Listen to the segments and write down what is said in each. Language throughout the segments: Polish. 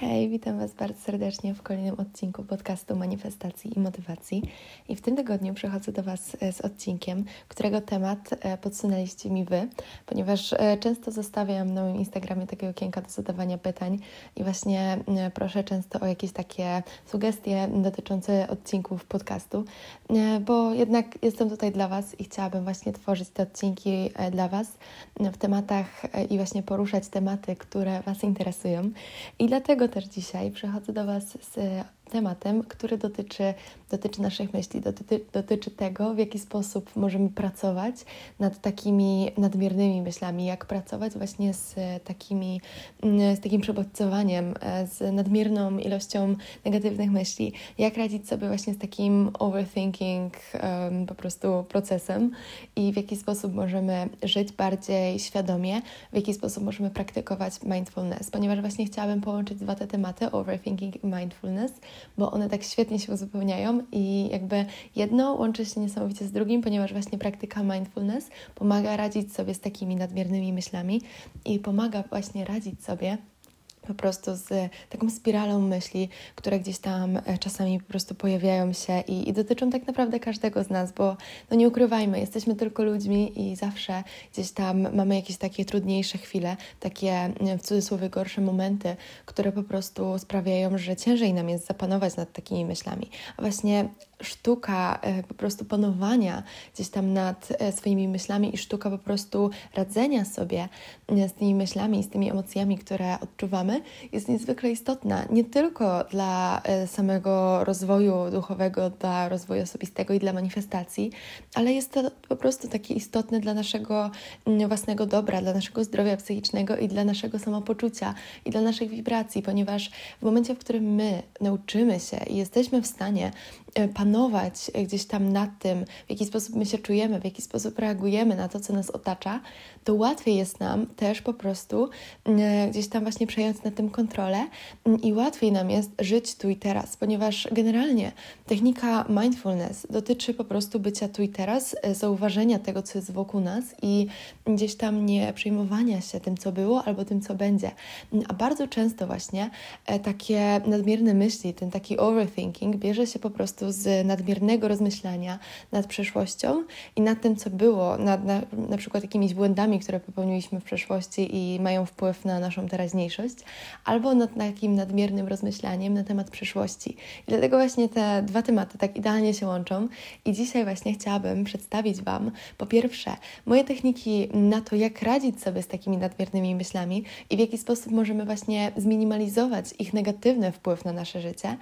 Hej, witam Was bardzo serdecznie w kolejnym odcinku podcastu Manifestacji i Motywacji. I w tym tygodniu przychodzę do Was e, z odcinkiem, którego temat e, podsunęliście mi Wy, ponieważ e, często zostawiam na moim Instagramie takie okienka do zadawania pytań i właśnie proszę często o jakieś takie sugestie dotyczące odcinków podcastu, bo jednak jestem tutaj dla Was i chciałabym właśnie tworzyć te odcinki dla Was w tematach i właśnie poruszać tematy, które Was interesują. I dlatego Też dzisiaj przychodzę do Was z tematem, który dotyczy, dotyczy naszych myśli, dotyczy, dotyczy tego, w jaki sposób możemy pracować nad takimi nadmiernymi myślami, jak pracować właśnie z takimi, z takim przebodźcowaniem, z nadmierną ilością negatywnych myśli, jak radzić sobie właśnie z takim overthinking um, po prostu procesem i w jaki sposób możemy żyć bardziej świadomie, w jaki sposób możemy praktykować mindfulness, ponieważ właśnie chciałabym połączyć dwa te tematy, overthinking i mindfulness, bo one tak świetnie się uzupełniają i jakby jedno łączy się niesamowicie z drugim, ponieważ właśnie praktyka mindfulness pomaga radzić sobie z takimi nadmiernymi myślami i pomaga właśnie radzić sobie po prostu z taką spiralą myśli, które gdzieś tam e, czasami po prostu pojawiają się i, i, dotyczą tak naprawdę każdego z nas, bo no nie ukrywajmy, jesteśmy tylko ludźmi i zawsze gdzieś tam mamy jakieś takie trudniejsze chwile, takie w cudzysłowie gorsze momenty, które po prostu sprawiają, że ciężej nam jest zapanować nad takimi myślami. A właśnie sztuka e, po prostu panowania gdzieś tam nad e, swoimi myślami i sztuka po prostu radzenia sobie z tymi myślami, z tymi emocjami, które odczuwamy, jest niezwykle istotna. Nie tylko dla e, samego rozwoju duchowego, dla rozwoju osobistego i dla manifestacji, ale jest to po prostu takie istotne dla naszego mm, własnego dobra, dla naszego zdrowia psychicznego i dla naszego samopoczucia i dla naszych wibracji, ponieważ w momencie, w którym my nauczymy się i jesteśmy w stanie e, panować gdzieś tam nad tym, w jaki sposób my się czujemy, w jaki sposób reagujemy na to, co nas otacza, to łatwiej jest nam też po prostu mm, gdzieś tam właśnie przejąć nad tym kontrolę mm, i łatwiej nam jest żyć tu i teraz, ponieważ generalnie technika mindfulness dotyczy po prostu bycia tu i teraz, e, zauważenia tego, co jest wokół nas i gdzieś tam nie przejmowania się tym, co było albo tym, co będzie. Mm, a bardzo często właśnie e, takie nadmierne myśli, ten taki overthinking bierze się po prostu z nadmiernego rozmyślania nad przeszłością i nad tym, co było, nad na, na przykład jakimiś błędami, które popełniliśmy w przeszłości i mają wpływ na naszą teraźniejszość, albo nad takim nadmiernym rozmyślaniem na temat przyszłości. I dlatego właśnie te dwa tematy tak idealnie się łączą i dzisiaj właśnie chciałabym przedstawić Wam po pierwsze moje techniki na to, jak radzić sobie z takimi nadmiernymi myślami i w jaki sposób możemy właśnie zminimalizować ich negatywny wpływ na nasze życie,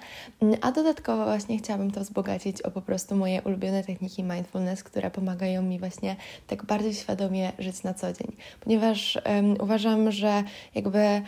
a dodatkowo właśnie chciałabym to wzbogacić o po prostu moje ulubione techniki mindfulness, które pomagają mi właśnie tak bardziej świadomie żyć na co dzień, ponieważ um, uważam, że jakby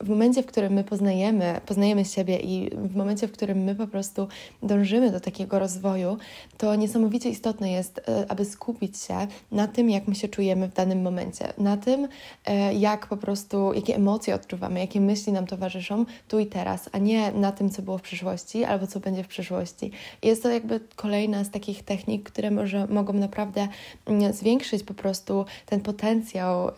w momencie, w którym my poznajemy, poznajemy siebie i w momencie, w którym my po prostu dążymy do takiego rozwoju, to niesamowicie istotne jest, e, aby skupić się na tym, jak my się czujemy w danym momencie, na tym, e, jak po prostu, jakie emocje odczuwamy, jakie myśli nam towarzyszą tu i teraz, a nie na tym, co było w przyszłości albo co będzie w przyszłości. Jest to jakby kolejna z takich technik, które może, mogą naprawdę mm, zwiększyć po prostu ten potencjał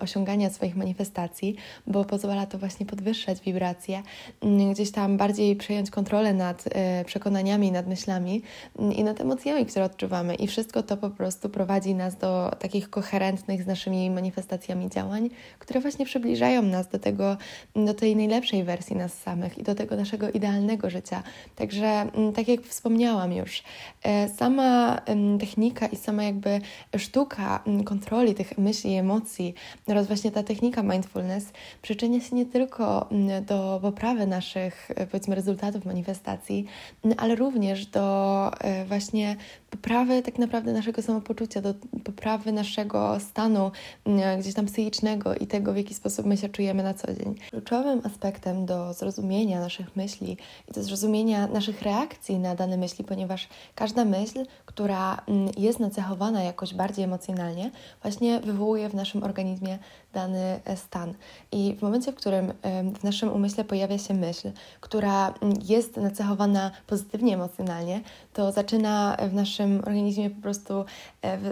osiągania swoich manifestacji, bo pozwala to właśnie podwyższać wibracje, mm, gdzieś tam bardziej przejąć kontrolę nad e, przekonaniami, nad myślami mm, i nad emocjami, które odczuwamy. I wszystko to po prostu prowadzi nas do takich koherentnych z naszymi manifestacjami działań, które właśnie przybliżają nas do tego, do tej najlepszej wersji nas samych i do tego naszego idealnego życia. Także, mm, tak jak wspomniałam już, e, sama technika i sama jakby sztuka kontroli tych myśli i emocji oraz właśnie ta technika mindfulness przyczynia się nie tylko mm, do poprawy naszych, e, powiedzmy, rezultatów manifestacji, mm, ale również do e, właśnie poprawy tak naprawdę naszego samopoczucia, do poprawy naszego stanu mm, gdzieś tam psychicznego i tego, w jaki sposób my się czujemy na co dzień. Kluczowym aspektem do zrozumienia naszych myśli i do zrozumienia naszych reakcji na dane myśli, ponieważ każda myśl, która jest nacechowana jakoś bardziej emocjonalnie, właśnie wywołuje w naszym organizmie dany e, stan. I w momencie, w którym w naszym umyśle pojawia się myśl, która jest nacechowana pozytywnie emocjonalnie, to zaczyna w naszym naszym organizmie po prostu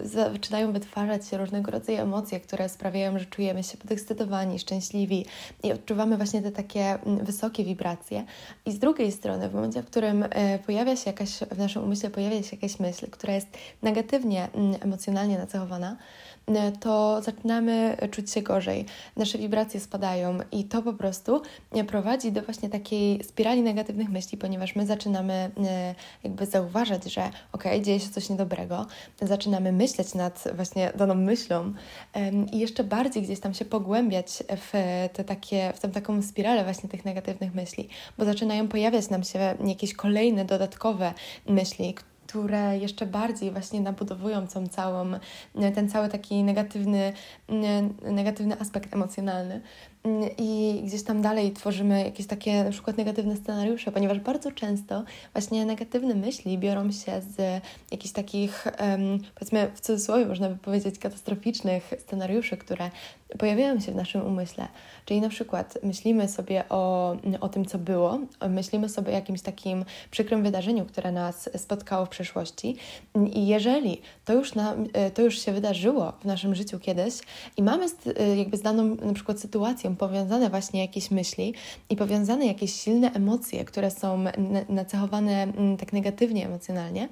zaczynają wytwarzać się różnego rodzaju emocje, które sprawiają, że czujemy się podekscytowani, szczęśliwi i odczuwamy właśnie te takie mm, wysokie wibracje. I z drugiej strony, w momencie, w którym pojawia się jakaś, w naszym umyśle pojawia się jakaś myśl, która jest negatywnie mm, emocjonalnie nacechowana, E, to zaczynamy czuć się gorzej, nasze wibracje spadają i to po prostu e, prowadzi do właśnie takiej spirali negatywnych myśli, ponieważ my zaczynamy e, jakby zauważać, że ok, dzieje się coś niedobrego, zaczynamy myśleć nad właśnie daną myślą i jeszcze bardziej gdzieś tam się pogłębiać w te takie, w tę taką spiralę właśnie tych negatywnych myśli, bo zaczynają pojawiać nam się jakieś kolejne dodatkowe myśli, które jeszcze bardziej właśnie nabudowują tą całą, ten cały taki negatywny, negatywny aspekt emocjonalny. I gdzieś tam dalej tworzymy jakieś takie na przykład negatywne scenariusze, ponieważ bardzo często właśnie negatywne myśli biorą się z jakichś takich, powiedzmy w cudzysłowie można by powiedzieć, katastroficznych scenariuszy, które pojawiają się w naszym umyśle. Czyli na przykład myślimy sobie o, o tym, co było, myślimy sobie o jakimś takim przykrym wydarzeniu, które nas spotkało w przeszłości i jeżeli to już, na, to już się wydarzyło w naszym życiu kiedyś i mamy jakby z daną na przykład sytuacją powiązane właśnie jakieś myśli i powiązane jakieś silne emocje, które są nacechowane mm, tak negatywnie emocjonalnie,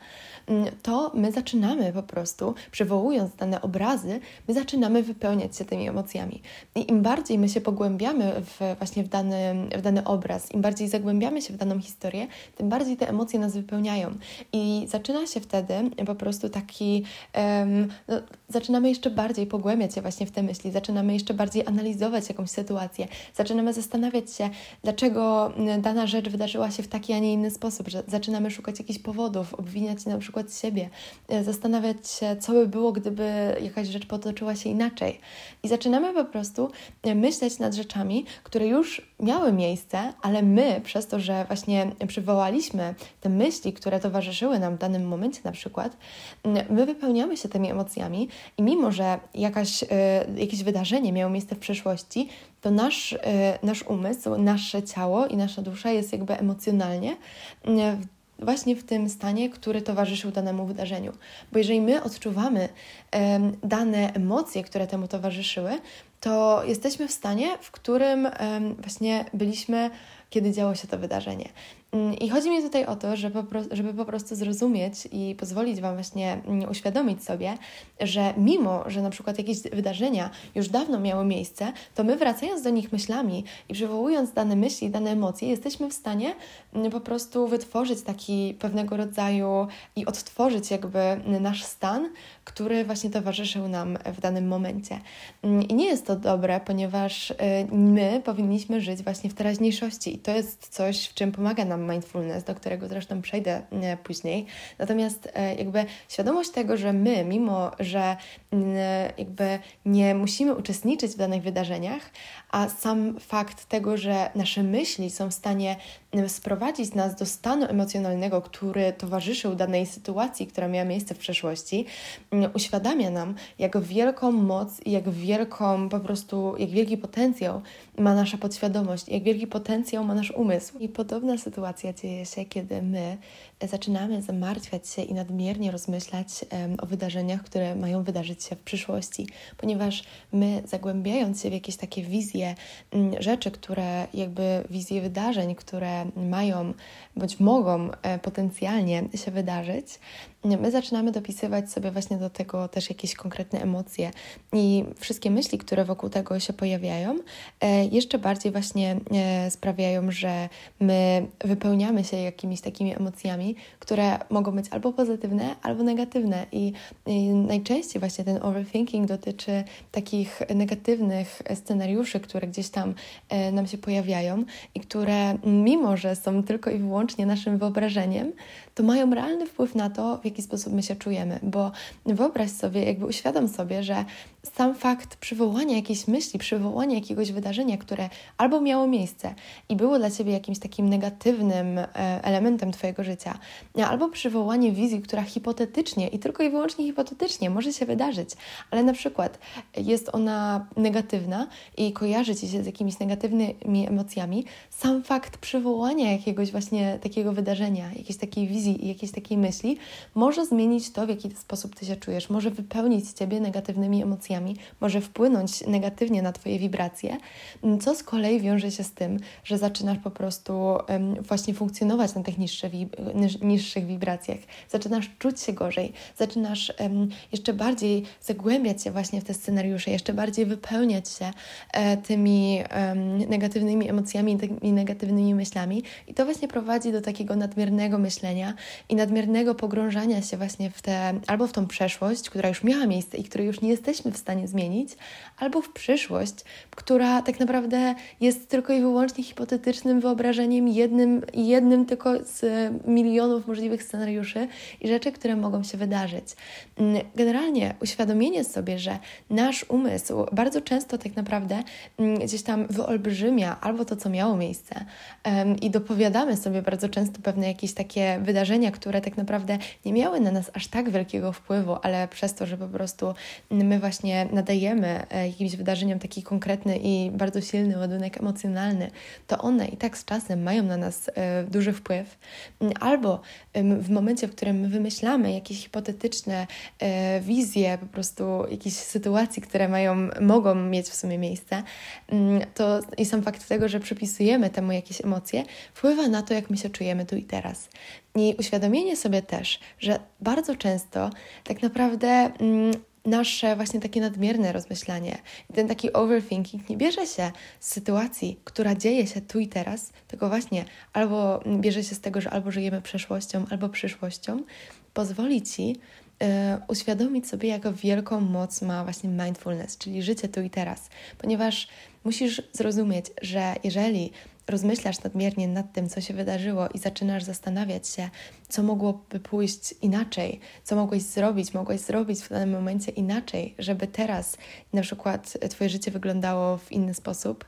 mm, to my zaczynamy po prostu, przywołując dane obrazy, my zaczynamy wypełniać się tymi emocjami. I im bardziej my się pogłębiamy w, właśnie w dany, w dany obraz, im bardziej zagłębiamy się w daną historię, tym bardziej te emocje nas wypełniają. I zaczyna się wtedy po prostu taki, um, no, zaczynamy jeszcze bardziej pogłębiać się właśnie w te myśli, zaczynamy jeszcze bardziej analizować jakąś sytuację, zaczynamy zastanawiać się, dlaczego dana rzecz wydarzyła się w taki, a nie inny sposób, zaczynamy szukać jakichś powodów, obwiniać na przykład siebie, e, zastanawiać się, co by było, gdyby jakaś rzecz potoczyła się inaczej. I zaczynamy po prostu e, myśleć nad rzeczami, które już miały miejsce, ale my przez to, że właśnie przywołaliśmy te myśli, które towarzyszyły nam w danym momencie na przykład, my wypełniamy się tymi emocjami i mimo, że jakaś, y, jakieś wydarzenie miało miejsce w przeszłości, to nasz, y, nasz umysł, nasze ciało i nasza dusza jest jakby emocjonalnie właśnie w tym stanie, który towarzyszył danemu wydarzeniu. Bo jeżeli my odczuwamy dane emocje, które temu towarzyszyły, to jesteśmy w stanie, w którym właśnie byliśmy, kiedy działo się to wydarzenie. Mm, I chodzi mi tutaj o to, żeby po, prostu zrozumieć i pozwolić Wam właśnie mm, uświadomić sobie, że mimo, że na przykład jakieś wydarzenia już dawno miały miejsce, to my wracając do nich myślami i przywołując dane myśli, dane emocje, jesteśmy w stanie mm, po prostu wytworzyć taki pewnego rodzaju i odtworzyć jakby nasz stan, który właśnie towarzyszył nam w danym momencie. I nie jest to dobre, ponieważ y, my powinniśmy żyć właśnie w teraźniejszości i to jest coś, w czym pomaga nam mindfulness, do którego zresztą przejdę e, później. Natomiast e, jakby świadomość tego, że my, mimo że jakby nie musimy uczestniczyć w danych wydarzeniach, a sam fakt tego, że nasze myśli są w stanie sprowadzić nas do stanu emocjonalnego, który towarzyszył danej sytuacji, która miała miejsce w przeszłości, uświadamia nam, jak wielką moc i jak wielką po prostu, jak wielki potencjał ma nasza podświadomość, jak wielki potencjał ma nasz umysł. I podobna sytuacja dzieje się, kiedy my zaczynamy zamartwiać się i nadmiernie rozmyślać um, o wydarzeniach, które mają wydarzyć się w przyszłości, ponieważ my zagłębiając się w jakieś takie wizje um, rzeczy, które jakby wizje wydarzeń, które mają bądź mogą e, potencjalnie się wydarzyć, my zaczynamy dopisywać sobie właśnie do tego też jakieś konkretne emocje i wszystkie myśli, które wokół tego się pojawiają, e, jeszcze bardziej właśnie e, sprawiają, że my wypełniamy się jakimiś takimi emocjami, które mogą być albo pozytywne, albo negatywne. I, najczęściej właśnie ten overthinking dotyczy takich negatywnych scenariuszy, które gdzieś tam e, nam się pojawiają i które, mimo że są tylko i wyłącznie naszym wyobrażeniem, to mają realny wpływ na to, w jaki sposób my się czujemy. Bo wyobraź sobie, jakby uświadom sobie, że sam fakt przywołania jakiejś myśli, przywołania jakiegoś wydarzenia, które albo miało miejsce i było dla ciebie jakimś takim negatywnym e, elementem twojego życia, albo przywołanie wizji, która hipotetycznie i tylko i wyłącznie hipotetycznie może się wydarzyć, ale na przykład jest ona negatywna i kojarzy ci się z jakimiś negatywnymi emocjami, sam fakt przywołania jakiegoś właśnie takiego wydarzenia, jakiejś takiej wizji i jakiejś takiej myśli może zmienić to, w jaki sposób ty się czujesz, może wypełnić ciebie negatywnymi emocjami, może wpłynąć negatywnie na twoje wibracje, co z kolei wiąże się z tym, że zaczynasz po prostu właśnie funkcjonować na tych niższych wibracjach, zaczynasz czuć się gorzej, zaczynasz jeszcze bardziej zagłębiać się właśnie w te scenariusze, jeszcze bardziej wypełniać się e, tymi negatywnymi emocjami, tymi negatywnymi myślami. I to właśnie prowadzi do takiego nadmiernego myślenia i nadmiernego pogrążania się właśnie w te, albo w tą przeszłość, która już miała miejsce i której już nie jesteśmy w stanie zmienić, albo w przyszłość, która tak naprawdę jest tylko i wyłącznie hipotetycznym wyobrażeniem, jednym, jednym tylko z milionów możliwych scenariuszy i rzeczy, które mogą się wydarzyć. Mm, generalnie uświadomienie sobie, że nasz umysł bardzo często tak naprawdę mm, gdzieś tam wyolbrzymia albo to, co miało miejsce i dopowiadamy sobie bardzo często pewne jakieś takie wydarzenia, które tak naprawdę nie miały na nas aż tak wielkiego wpływu, ale przez to, że po prostu my właśnie nadajemy e, jakimś wydarzeniom taki konkretny i bardzo silny ładunek emocjonalny, to one i tak z czasem mają na nas e, duży wpływ. Albo w momencie, w którym my wymyślamy jakieś hipotetyczne e, wizje, po prostu jakichś sytuacji, które mają, mogą mieć w sumie miejsce, to i sam fakt tego, że przypisujemy temu jakieś emocje, wpływa na to, jak my się czujemy tu i teraz. I uświadomienie sobie też, że bardzo często tak naprawdę mm, nasze właśnie takie nadmierne rozmyślanie i ten taki overthinking nie bierze się z sytuacji, która dzieje się tu i teraz, tylko właśnie albo bierze się z tego, że albo żyjemy przeszłością, albo przyszłością, pozwoli ci y, uświadomić sobie, jak wielką moc ma właśnie mindfulness, czyli życie tu i teraz, ponieważ musisz zrozumieć, że jeżeli rozmyślasz nadmiernie nad tym, co się wydarzyło i zaczynasz zastanawiać się, co mogłoby pójść inaczej, co mogłeś zrobić, mogłeś zrobić w danym momencie inaczej, żeby teraz na przykład Twoje życie wyglądało w inny sposób,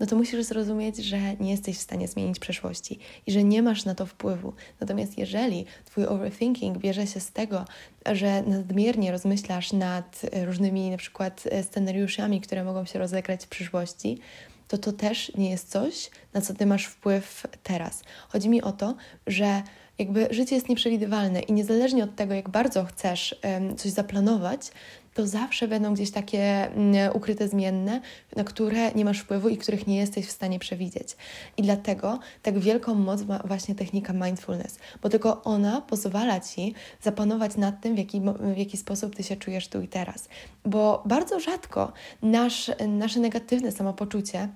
no to musisz zrozumieć, że nie jesteś w stanie zmienić przeszłości i że nie masz na to wpływu. Natomiast jeżeli Twój overthinking bierze się z tego, że nadmiernie rozmyślasz nad różnymi na przykład scenariuszami, które mogą się rozegrać w przyszłości, to to też nie jest coś, na co ty masz wpływ teraz. Chodzi mi o to, że jakby życie jest nieprzewidywalne i niezależnie od tego, jak bardzo chcesz coś zaplanować, to zawsze będą gdzieś takie um, ukryte zmienne, na które nie masz wpływu i których nie jesteś w stanie przewidzieć. I dlatego tak wielką moc ma właśnie technika mindfulness, bo tylko ona pozwala ci zapanować nad tym, w jaki, w jaki sposób ty się czujesz tu i teraz. Bo bardzo rzadko nasz, nasze negatywne samopoczucie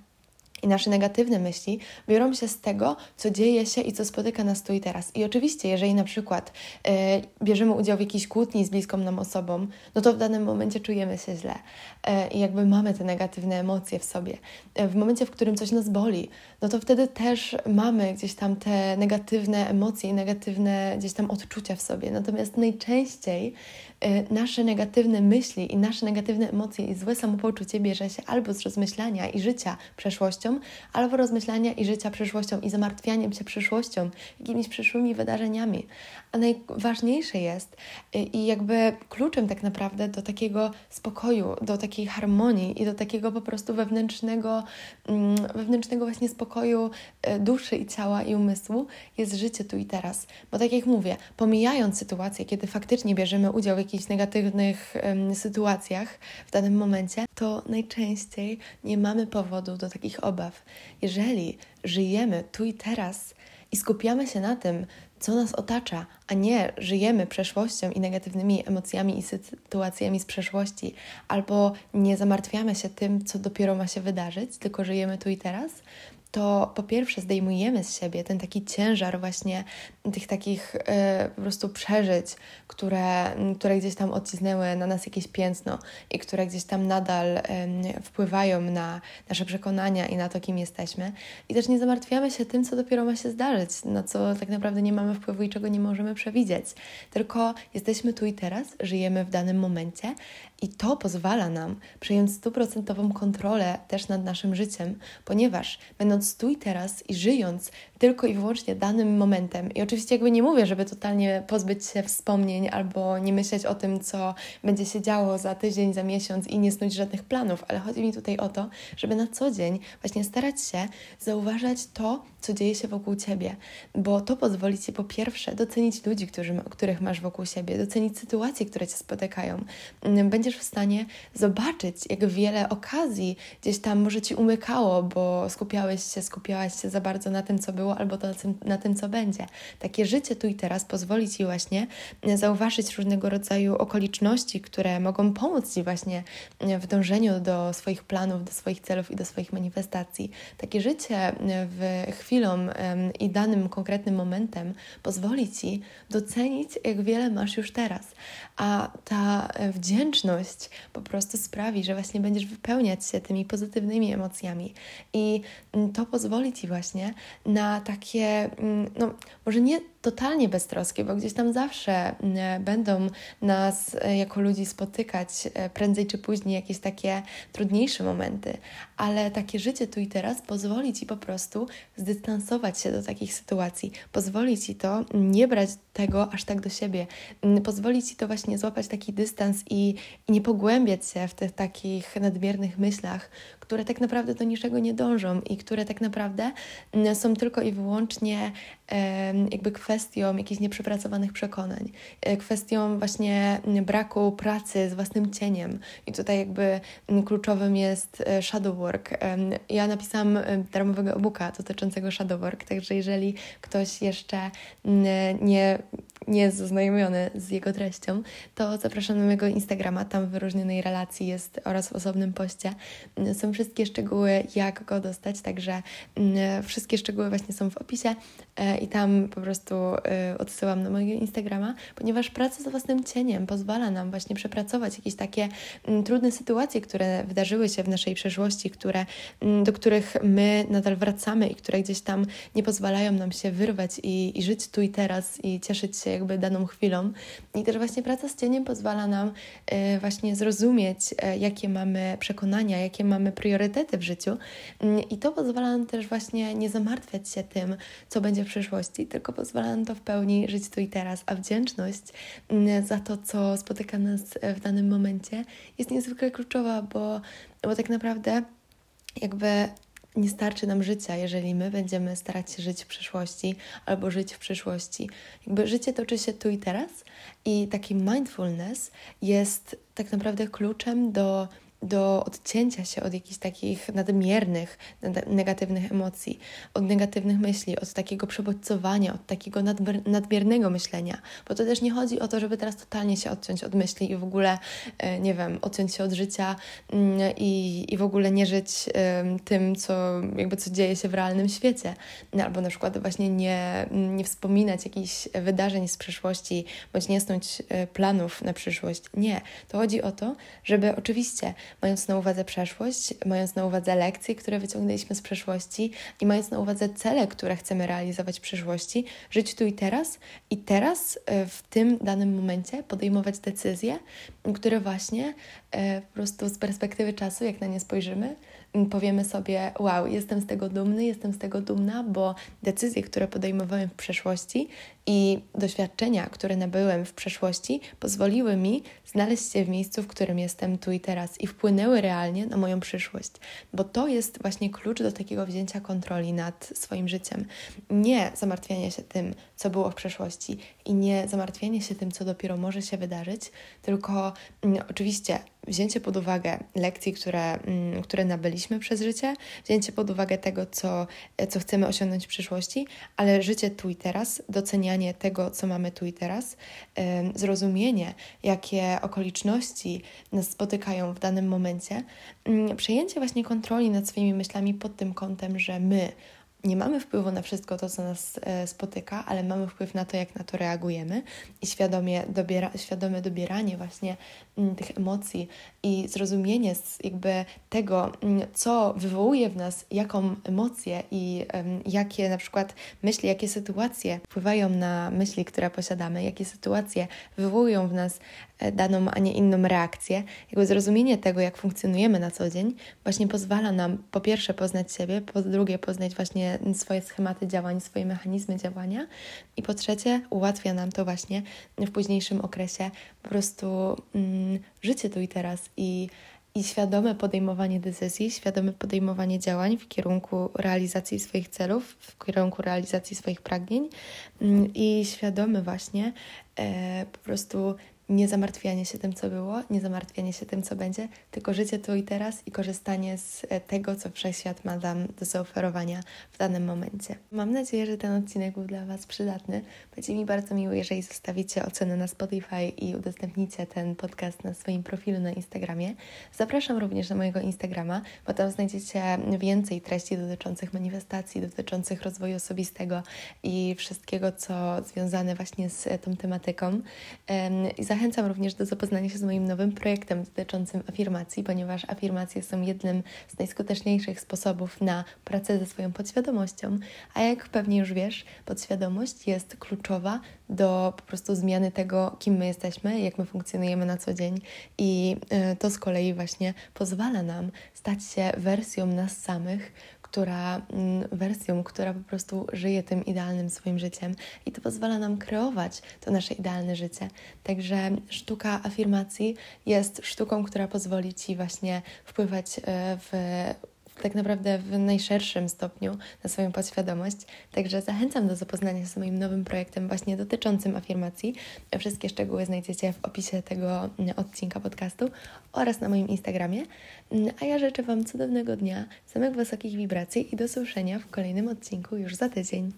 i nasze negatywne myśli biorą się z tego, co dzieje się i co spotyka nas tu i teraz. I oczywiście, jeżeli na przykład y, bierzemy udział w jakiejś kłótni z bliską nam osobą, no to w danym momencie czujemy się źle y, i jakby mamy te negatywne emocje w sobie. Y, w momencie, w którym coś nas boli, no to wtedy też mamy gdzieś tam te negatywne emocje i negatywne gdzieś tam odczucia w sobie. Natomiast najczęściej nasze negatywne myśli i nasze negatywne emocje i złe samopoczucie bierze się albo z rozmyślania i życia przeszłością, albo rozmyślania i życia przyszłością i zamartwianiem się przyszłością, jakimiś przyszłymi wydarzeniami. A najważniejsze jest y, i jakby kluczem tak naprawdę do takiego spokoju, do takiej harmonii i do takiego po prostu wewnętrznego, mm, wewnętrznego właśnie spokoju y, duszy i ciała i umysłu jest życie tu i teraz. Bo tak jak mówię, pomijając sytuację, kiedy faktycznie bierzemy udział w jakichś negatywnych um, sytuacjach w danym momencie, to najczęściej nie mamy powodu do takich obaw. Jeżeli żyjemy tu i teraz i skupiamy się na tym, co nas otacza, a nie żyjemy przeszłością i negatywnymi emocjami i sytuacjami z przeszłości, albo nie zamartwiamy się tym, co dopiero ma się wydarzyć, tylko żyjemy tu i teraz, to po pierwsze zdejmujemy z siebie ten taki ciężar właśnie tych takich y, po prostu przeżyć, które, które gdzieś tam odcisnęły na nas jakieś piętno i które gdzieś tam nadal wpływają na nasze przekonania i na to, kim jesteśmy. I też nie zamartwiamy się tym, co dopiero ma się zdarzyć, na co tak naprawdę nie mamy wpływu i czego nie możemy przewidzieć. Tylko jesteśmy tu i teraz, żyjemy w danym momencie I to pozwala nam przejąć stuprocentową kontrolę też nad naszym życiem, ponieważ będąc tu i teraz i żyjąc tylko i wyłącznie danym momentem, i oczywiście jakby nie mówię, żeby totalnie pozbyć się wspomnień albo nie myśleć o tym, co będzie się działo za tydzień, za miesiąc i nie snuć żadnych planów, ale chodzi mi tutaj o to, żeby na co dzień właśnie starać się zauważać to, co dzieje się wokół ciebie, bo to pozwoli ci po pierwsze docenić ludzi, którzy, których masz wokół siebie, docenić sytuacje, które cię spotykają. Mm, będziesz w stanie zobaczyć, jak wiele okazji gdzieś tam może ci umykało, bo skupiałeś się, skupiałaś się za bardzo na tym, co było, albo na tym, na tym co będzie. Takie życie tu i teraz pozwoli ci właśnie zauważyć różnego rodzaju okoliczności, które mogą pomóc ci właśnie w dążeniu do swoich planów, do swoich celów i do swoich manifestacji. Takie życie w chwilą i danym konkretnym momentem pozwoli ci docenić, jak wiele masz już teraz. A ta e, wdzięczność po prostu sprawi, że właśnie będziesz wypełniać się tymi pozytywnymi emocjami. I mm, to pozwoli ci właśnie na takie, mm, no może nie totalnie beztroskie, bo gdzieś tam zawsze mm, będą nas e, jako ludzi spotykać e, prędzej czy później jakieś takie trudniejsze momenty, ale takie życie tu i teraz pozwoli ci po prostu zdystansować się do takich sytuacji, pozwoli ci to nie brać tego aż tak do siebie, pozwoli ci to właśnie złapać taki dystans i, i nie pogłębiać się w tych takich nadmiernych myślach, które tak naprawdę do niczego nie dążą i które tak naprawdę mm, są tylko i wyłącznie jakby kwestią jakichś nieprzepracowanych przekonań, e, kwestią właśnie braku pracy z własnym cieniem. I tutaj jakby kluczowym jest e, shadow work. Ja napisałam darmowego e-booka dotyczącego shadow work, także jeżeli ktoś jeszcze nie nie jest zaznajomiony z jego treścią, to zapraszam na mojego Instagrama, tam w wyróżnionej relacji jest oraz w osobnym poście. Są wszystkie szczegóły, jak go dostać, także mm, wszystkie szczegóły właśnie są w opisie e, i tam po prostu e, odsyłam na mojego Instagrama, ponieważ praca z własnym cieniem pozwala nam właśnie przepracować jakieś takie mm, trudne sytuacje, które wydarzyły się w naszej przeszłości, które, mm, do których my nadal wracamy i które gdzieś tam nie pozwalają nam się wyrwać i, i żyć tu i teraz i cieszyć się jakby daną chwilą. I też właśnie praca z cieniem pozwala nam e, właśnie zrozumieć, jakie mamy przekonania, jakie mamy priorytety w życiu. Mm, I to pozwala nam też właśnie nie zamartwiać się tym, co będzie w przyszłości, tylko pozwala nam to w pełni żyć tu i teraz. A wdzięczność mm, za to, co spotyka nas e, w danym momencie, jest niezwykle kluczowa, bo, bo tak naprawdę jakby nie starczy nam życia, jeżeli my będziemy starać się żyć w przyszłości albo żyć w przyszłości. Jakby życie toczy się tu i teraz i taki mindfulness jest tak naprawdę kluczem do do odcięcia się od jakichś takich nadmiernych, negatywnych emocji, od negatywnych myśli, od takiego przebodźcowania, od takiego nadmiernego myślenia. Bo to też nie chodzi o to, żeby teraz totalnie się odciąć od myśli i w ogóle, e, nie wiem, odciąć się od życia mm, i, i w ogóle nie żyć tym, co, jakby co dzieje się w realnym świecie. No, albo na przykład właśnie nie, nie wspominać jakichś wydarzeń z przeszłości, bądź nie snuć e, planów na przyszłość. Nie. To chodzi o to, żeby oczywiście mając na uwadze przeszłość, mając na uwadze lekcje, które wyciągnęliśmy z przeszłości i mając na uwadze cele, które chcemy realizować w przyszłości, żyć tu i teraz i teraz e, w tym danym momencie podejmować decyzje, które właśnie e, po prostu z perspektywy czasu, jak na nie spojrzymy, powiemy sobie: Wow, jestem z tego dumny, jestem z tego dumna, bo decyzje, które podejmowałem w przeszłości i doświadczenia, które nabyłem w przeszłości, pozwoliły mi znaleźć się w miejscu, w którym jestem tu i teraz i wpłynęły realnie na moją przyszłość, bo to jest właśnie klucz do takiego wzięcia kontroli nad swoim życiem. Nie zamartwianie się tym, co było w przeszłości i nie zamartwianie się tym, co dopiero może się wydarzyć, tylko mm, oczywiście wzięcie pod uwagę lekcji, które, mm, które nabyliśmy przez życie, wzięcie pod uwagę tego, co, co chcemy osiągnąć w przyszłości, ale życie tu i teraz, docenianie tego, co mamy tu i teraz, zrozumienie, jakie okoliczności nas spotykają w danym momencie, mm, przejęcie właśnie kontroli nad swoimi myślami pod tym kątem, że my nie mamy wpływu na wszystko to, co nas e, spotyka, ale mamy wpływ na to, jak na to reagujemy i świadomie dobiera, świadome dobieranie właśnie mm, tych emocji i zrozumienie jakby tego, mm, co wywołuje w nas jaką emocję i jakie na przykład myśli, jakie sytuacje wpływają na myśli, które posiadamy, jakie sytuacje wywołują w nas e, daną, a nie inną reakcję. Jakby zrozumienie tego, jak funkcjonujemy na co dzień, właśnie pozwala nam po pierwsze poznać siebie, po drugie poznać właśnie swoje schematy działań, swoje mechanizmy działania. I po trzecie ułatwia nam to właśnie w późniejszym okresie po prostu mm, życie tu i teraz i i świadome podejmowanie decyzji, świadome podejmowanie działań w kierunku realizacji swoich celów, w kierunku realizacji swoich pragnień mm, i świadome właśnie e, po prostu nie zamartwianie się tym, co było, nie zamartwianie się tym, co będzie, tylko życie tu i teraz i korzystanie z e, tego, co wszechświat ma nam do zaoferowania w danym momencie. Mam nadzieję, że ten odcinek był dla Was przydatny. Będzie mi bardzo miło, jeżeli zostawicie ocenę na Spotify i udostępnicie ten podcast na swoim profilu na Instagramie. Zapraszam również na mojego Instagrama, bo tam znajdziecie więcej treści dotyczących manifestacji, dotyczących rozwoju osobistego i wszystkiego, co związane właśnie z tą tematyką. I Zachęcam również do zapoznania się z moim nowym projektem dotyczącym afirmacji, ponieważ afirmacje są jednym z najskuteczniejszych sposobów na pracę ze swoją podświadomością, a jak pewnie już wiesz, podświadomość jest kluczowa do po prostu zmiany tego, kim my jesteśmy, jak my funkcjonujemy na co dzień. I y, to z kolei właśnie pozwala nam stać się wersją nas samych, która mm, wersją, która po prostu żyje tym idealnym swoim życiem i to pozwala nam kreować to nasze idealne życie. Także sztuka afirmacji jest sztuką, która pozwoli Ci właśnie wpływać e, w tak naprawdę w najszerszym stopniu na swoją podświadomość. Także zachęcam do zapoznania się z moim nowym projektem właśnie dotyczącym afirmacji. Wszystkie szczegóły znajdziecie w opisie tego odcinka podcastu oraz na moim Instagramie. A ja życzę Wam cudownego dnia, samych wysokich wibracji i do słyszenia w kolejnym odcinku już za tydzień.